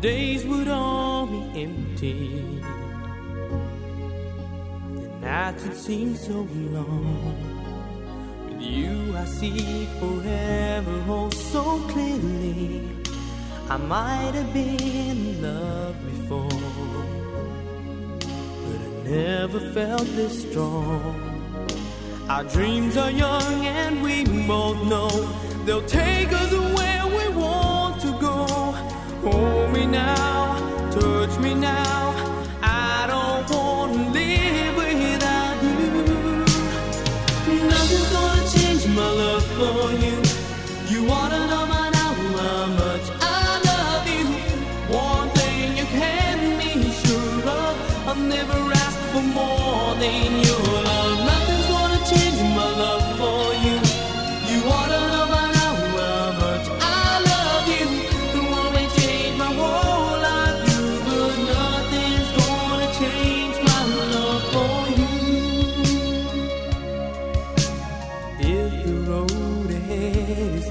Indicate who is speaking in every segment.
Speaker 1: Days would all be empty. The nights would seem so long. With you, I see forever oh so clearly. I might have been in love before, but I never felt this strong. Our dreams are young and we both know they'll take us where Hold me now,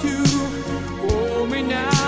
Speaker 1: too. Hold me now,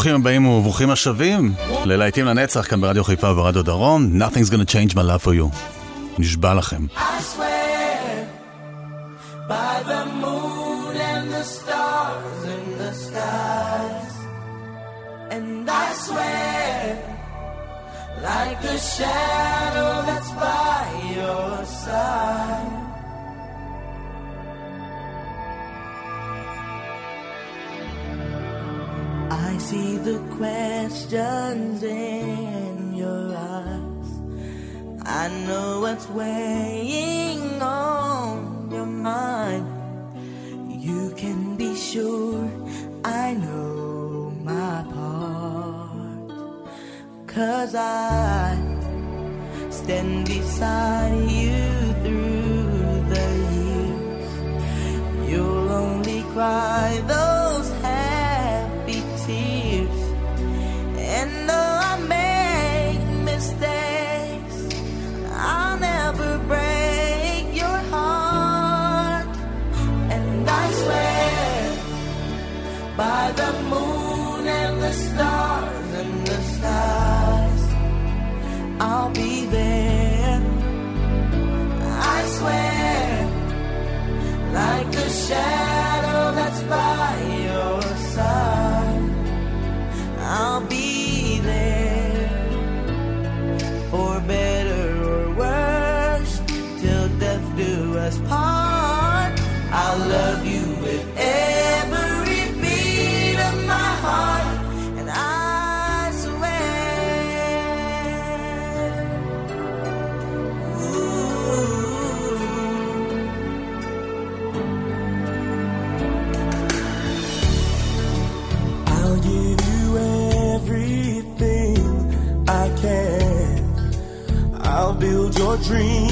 Speaker 2: ברוכים הבאים וברוכים השבים ללהיטים לנצח כאן ברדיו חיפה וברדיו דרום Nothing's gonna change my love for you נשבע לכם
Speaker 1: by the moon and the stars in the skies. And I swear like the shadow questions in your eyes. I know what's weighing on your mind. You can be sure I know my part. Cause I stand beside you through the years. You'll only cry those by
Speaker 3: the
Speaker 1: moon and the stars and the stars. I'll be there. I swear, like a shadow.
Speaker 3: dream.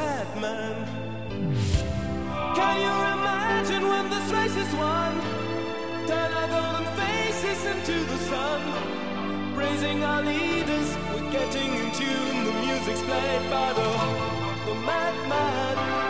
Speaker 3: sad man. Can you imagine when this race is won? Turn our golden faces into the sun. Praising our leaders, we're getting in tune. The music's played by the, the madman.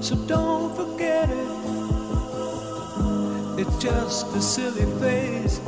Speaker 4: so don't forget it. It's just a silly phase.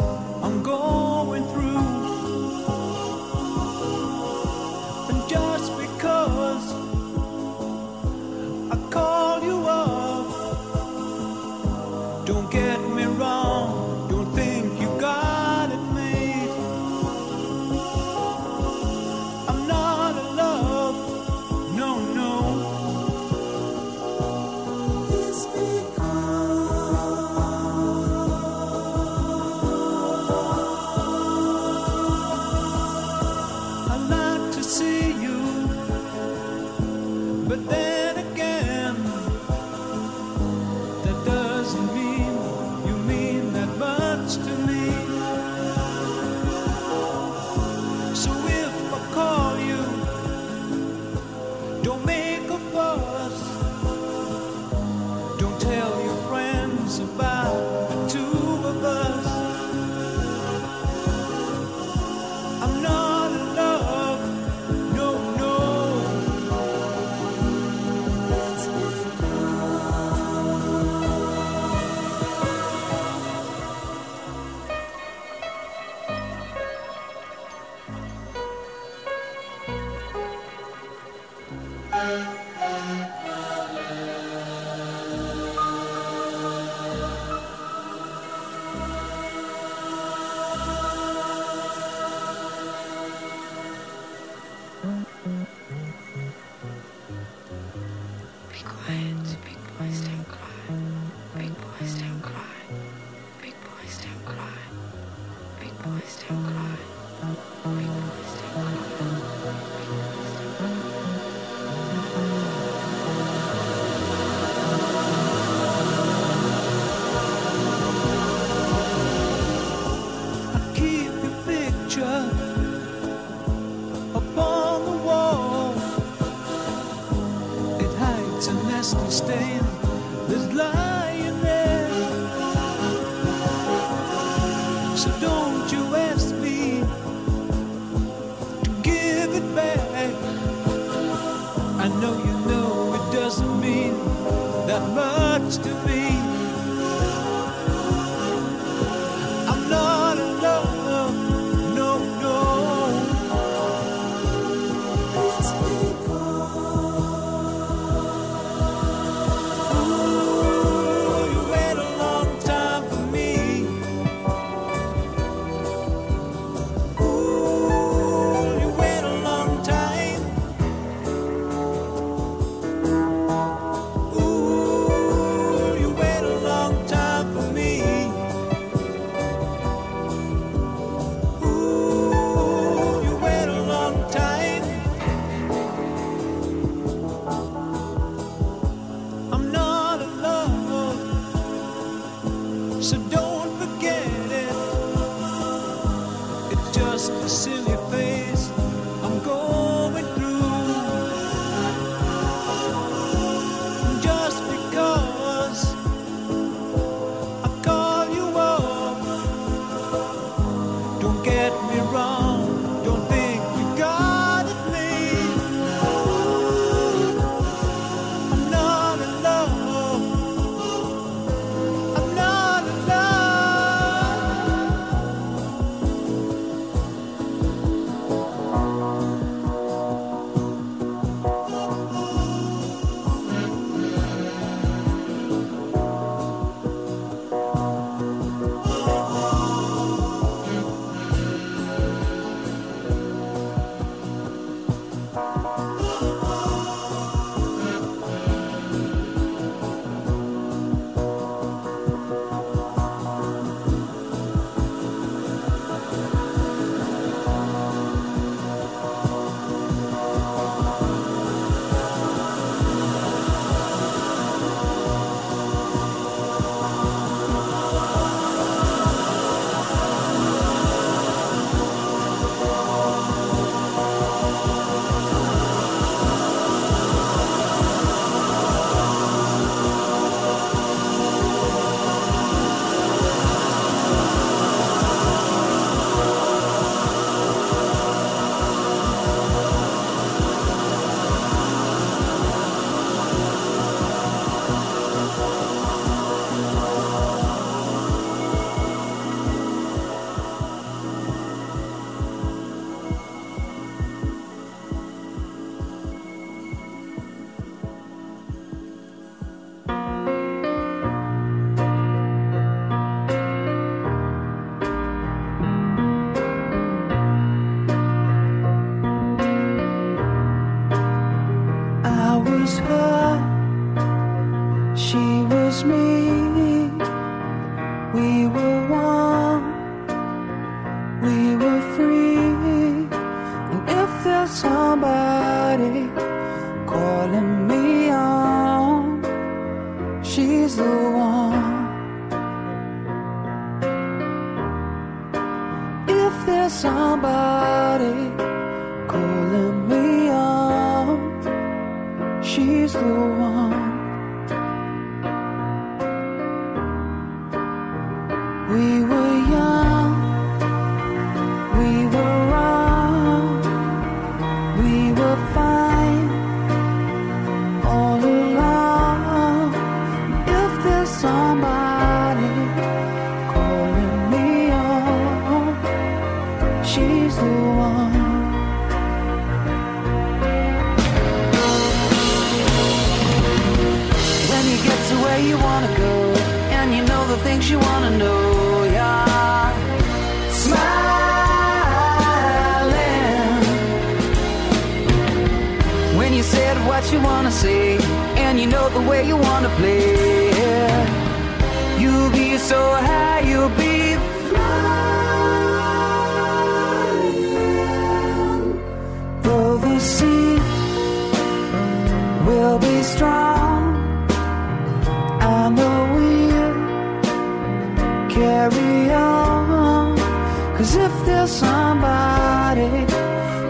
Speaker 4: If
Speaker 5: there's somebody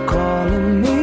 Speaker 5: calling me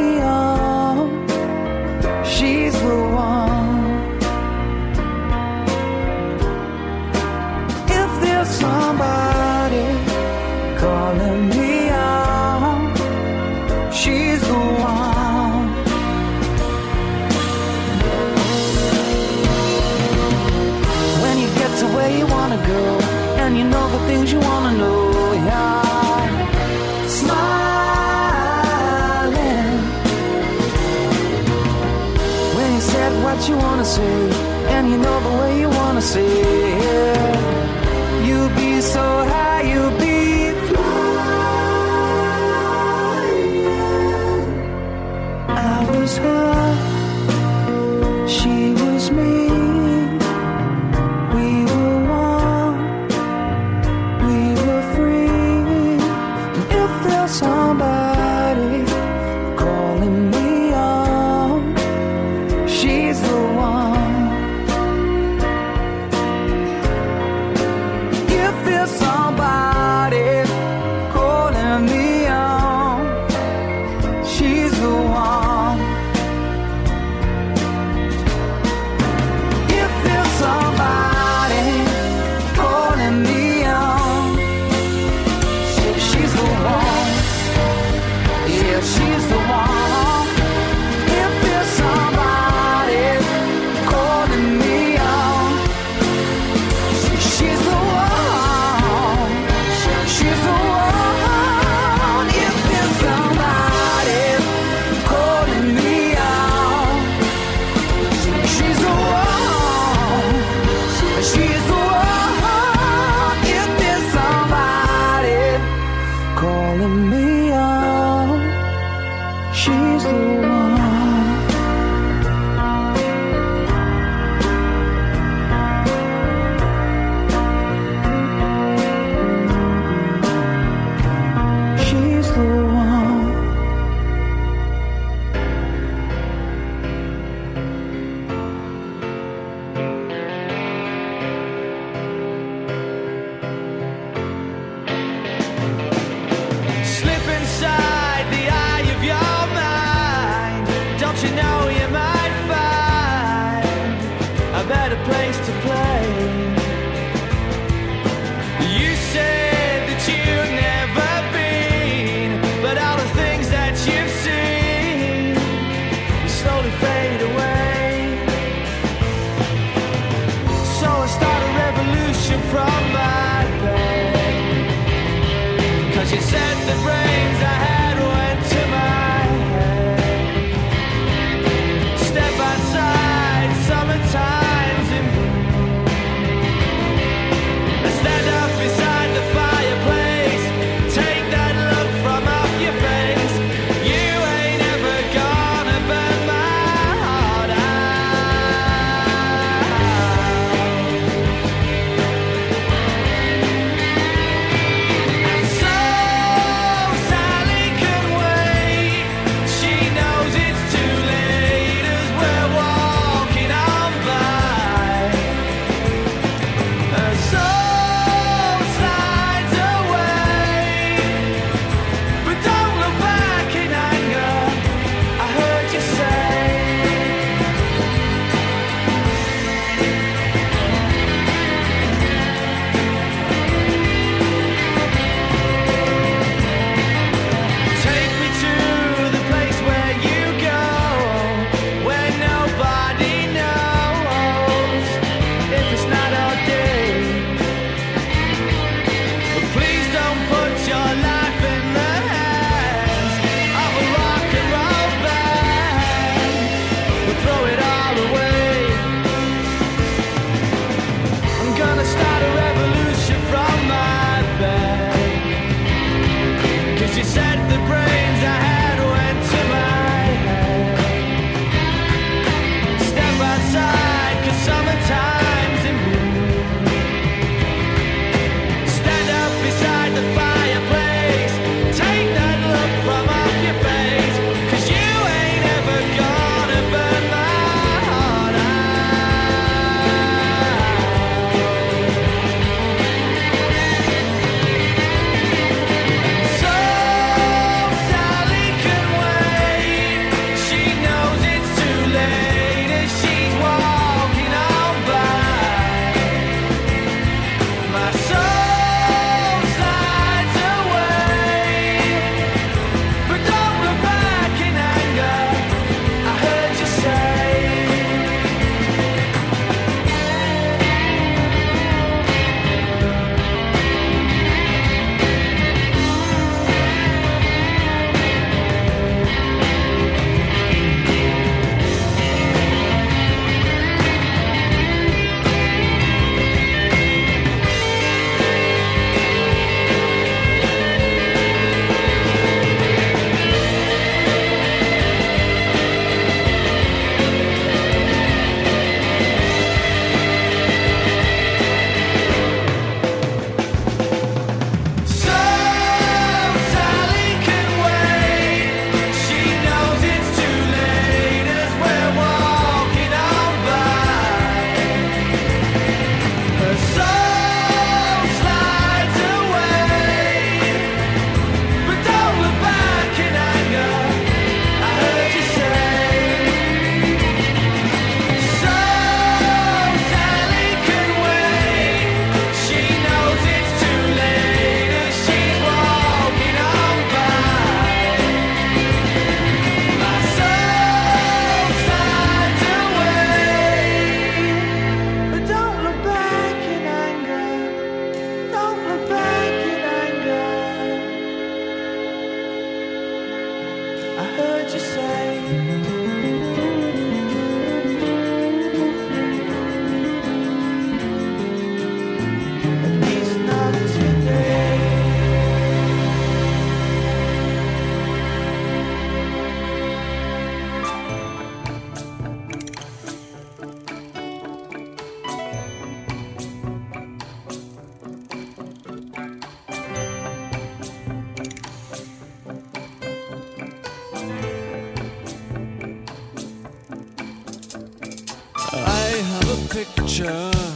Speaker 6: picture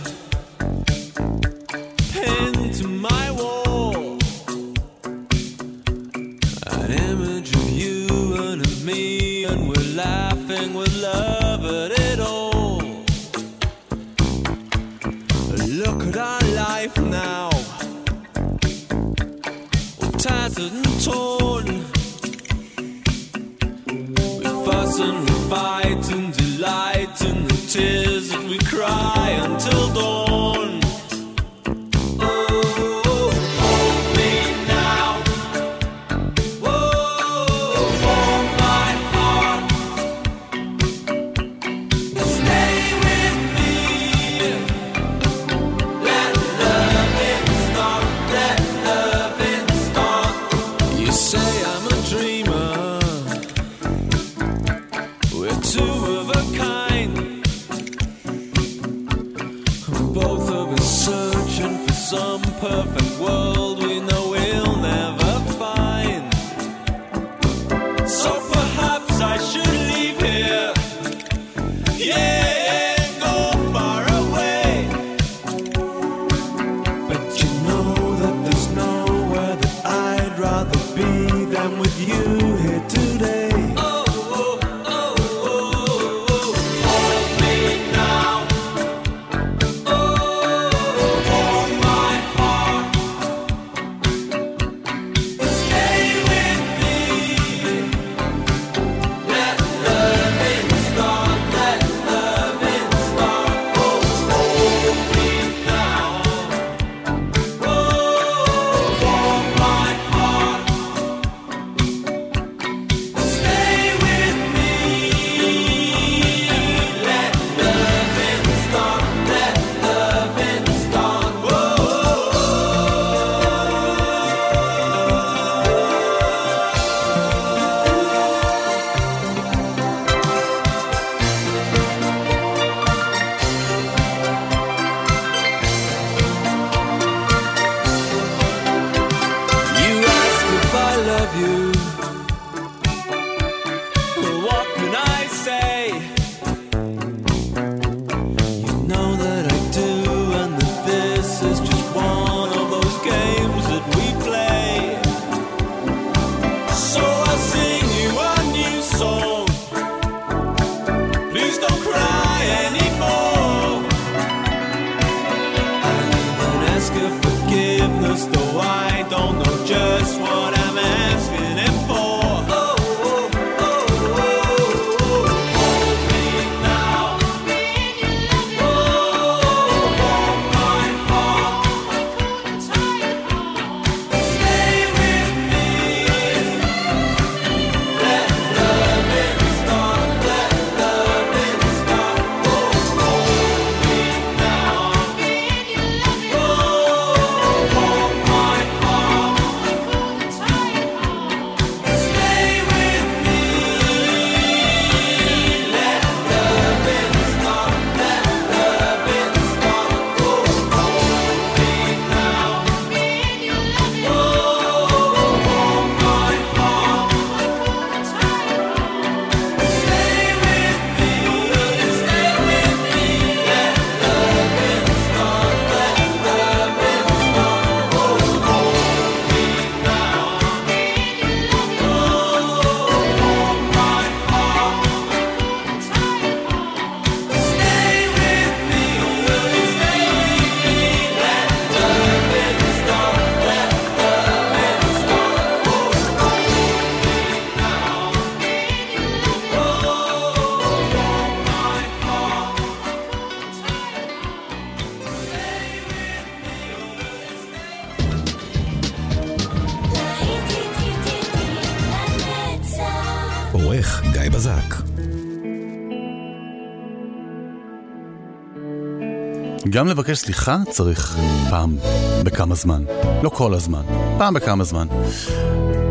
Speaker 2: גם לבקש סליחה צריך פעם בכמה זמן. לא כל הזמן, פעם בכמה זמן.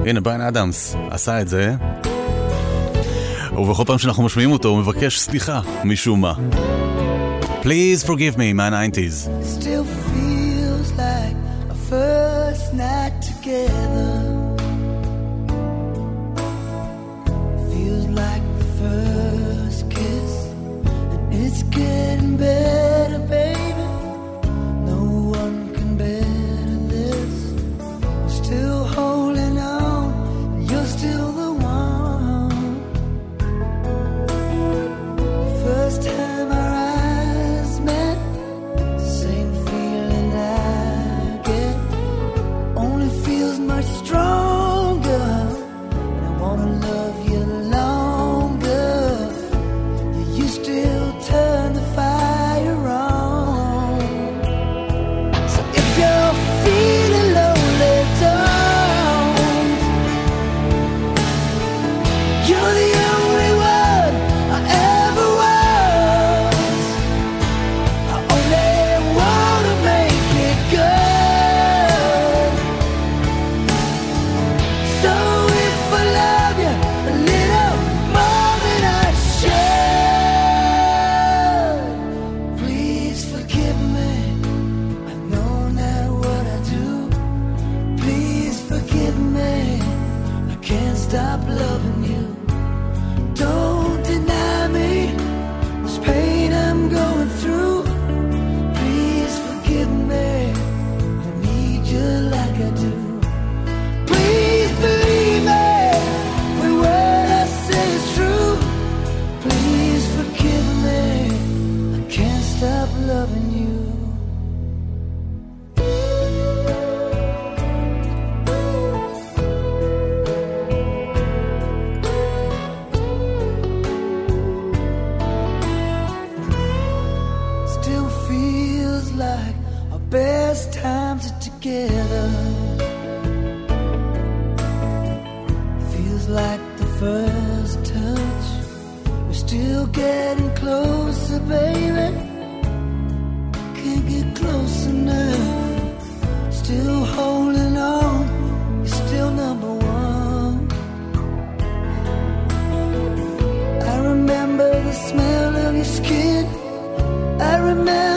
Speaker 2: הנה, בריין אדמס עשה את זה, ובכל פעם שאנחנו משמיעים אותו הוא מבקש סליחה, משום מה. Please forgive me,
Speaker 5: my 90's. Still feel getting closer, baby. Can't get close enough. Still holding on. You're still number one. I remember the smell of your skin. I remember.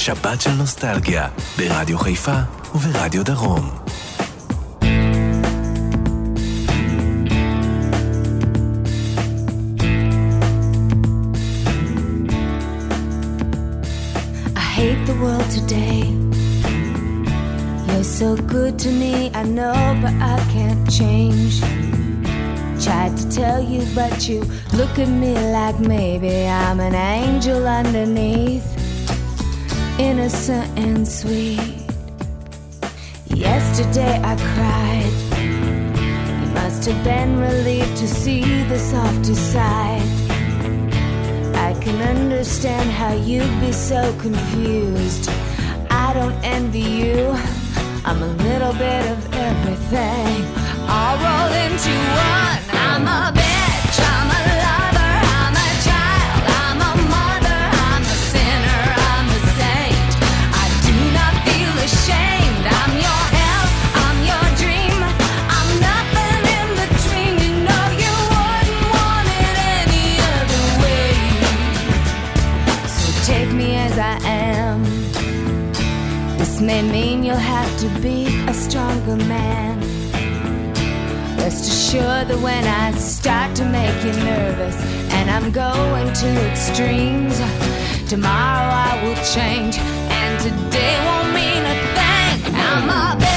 Speaker 7: שבת של נוסטלגיה, ברדיו חיפה וברדיו דרום.
Speaker 3: today. You're so good to me, I know, but I can't change. Tried to tell you, but you look at me like maybe I'm an angel underneath innocent and sweet. Yesterday I cried. You must have been relieved to see the softer side. I can understand how you'd be so confused. I don't envy you. I'm a little bit of everything. I'll roll into one. I'm a to be a stronger man. Rest assured that when I start to make you nervous and I'm going to extremes, tomorrow I will change and today won't mean a thing. I'm a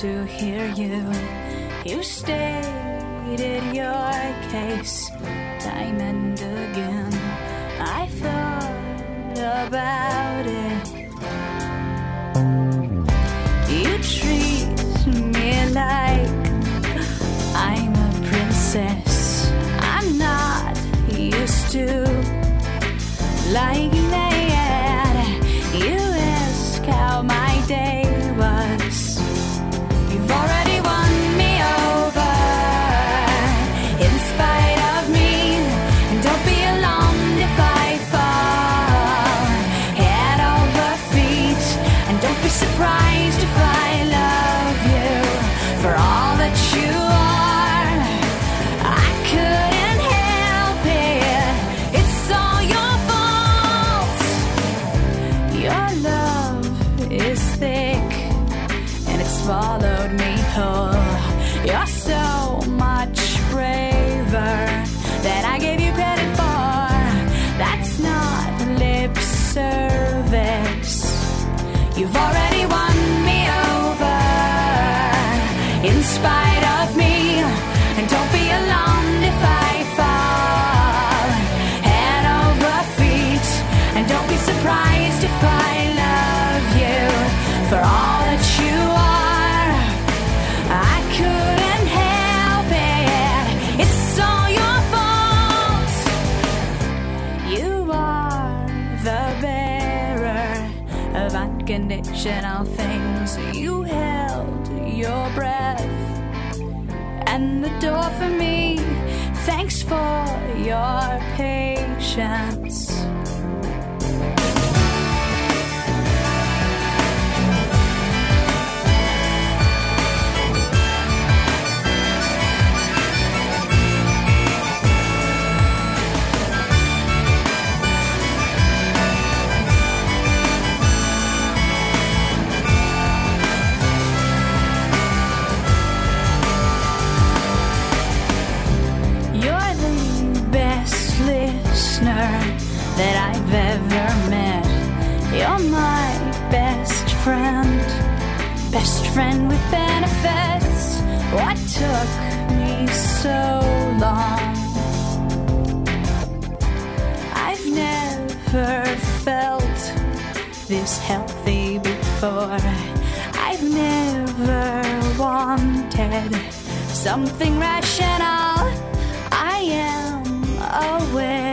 Speaker 6: to hear you. You stated your case time and again. I thought about it. You treat me like I'm a princess. I'm not used to liking of unconditional things. You held your breath and the door for me. Thanks for your patience. Friend with benefits. What took me so long? I've never felt this healthy before. I've never wanted something rational. I am aware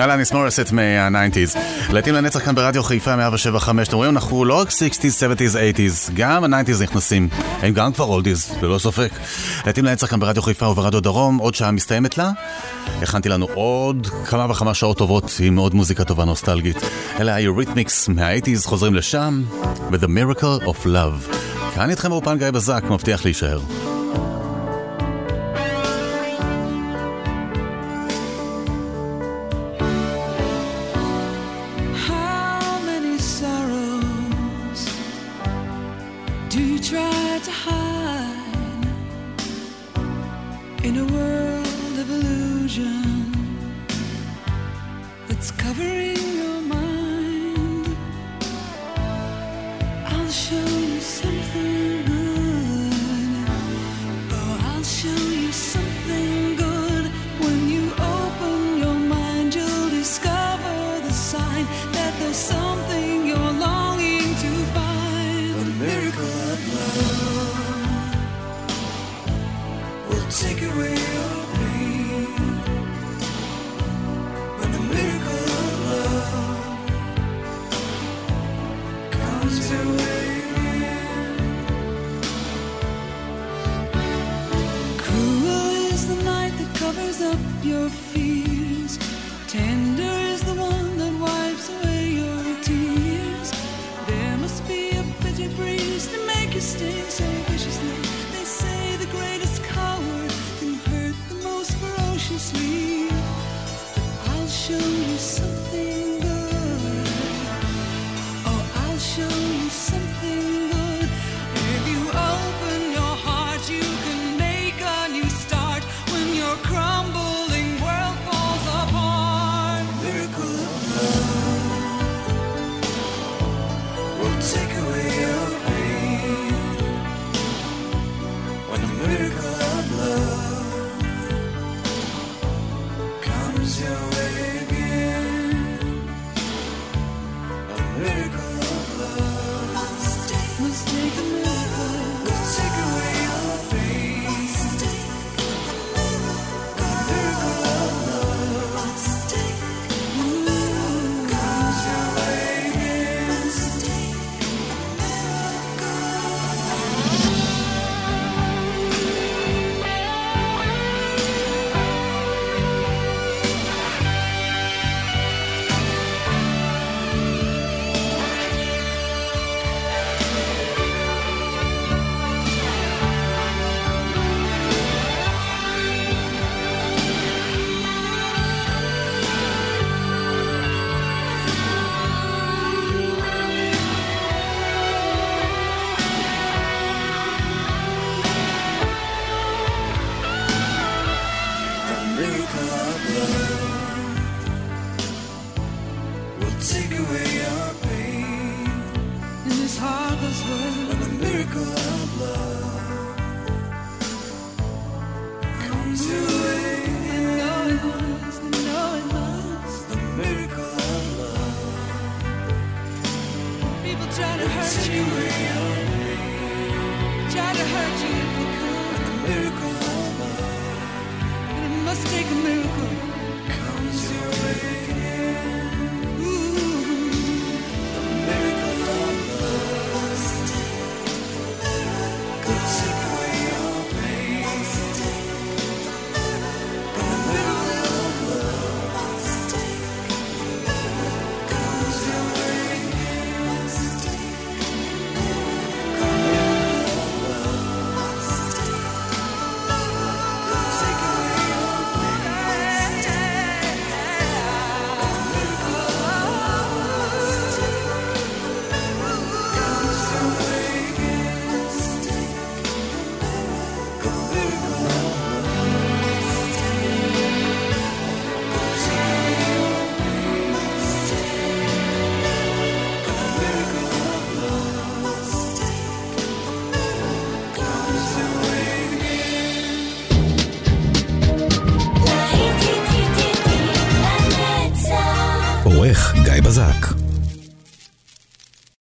Speaker 2: אהלן, מורסט מה-90's. להיטים לנצח כאן ברדיו חיפה 107.5. אתם רואים, אנחנו לא רק 60's, 70's, 80's, גם ה-90's נכנסים. הם גם כבר אולדיז, ללא ספק. להיטים לנצח כאן ברדיו חיפה וברדיו דרום, עוד שעה מסתיימת לה. הכנתי לנו עוד כמה וכמה שעות טובות עם עוד מוזיקה טובה נוסטלגית. אלה היוריתמיקס מה-80's חוזרים לשם, ו-The Miracle of Love. כאן איתכם באופן גיא בזק, מבטיח להישאר.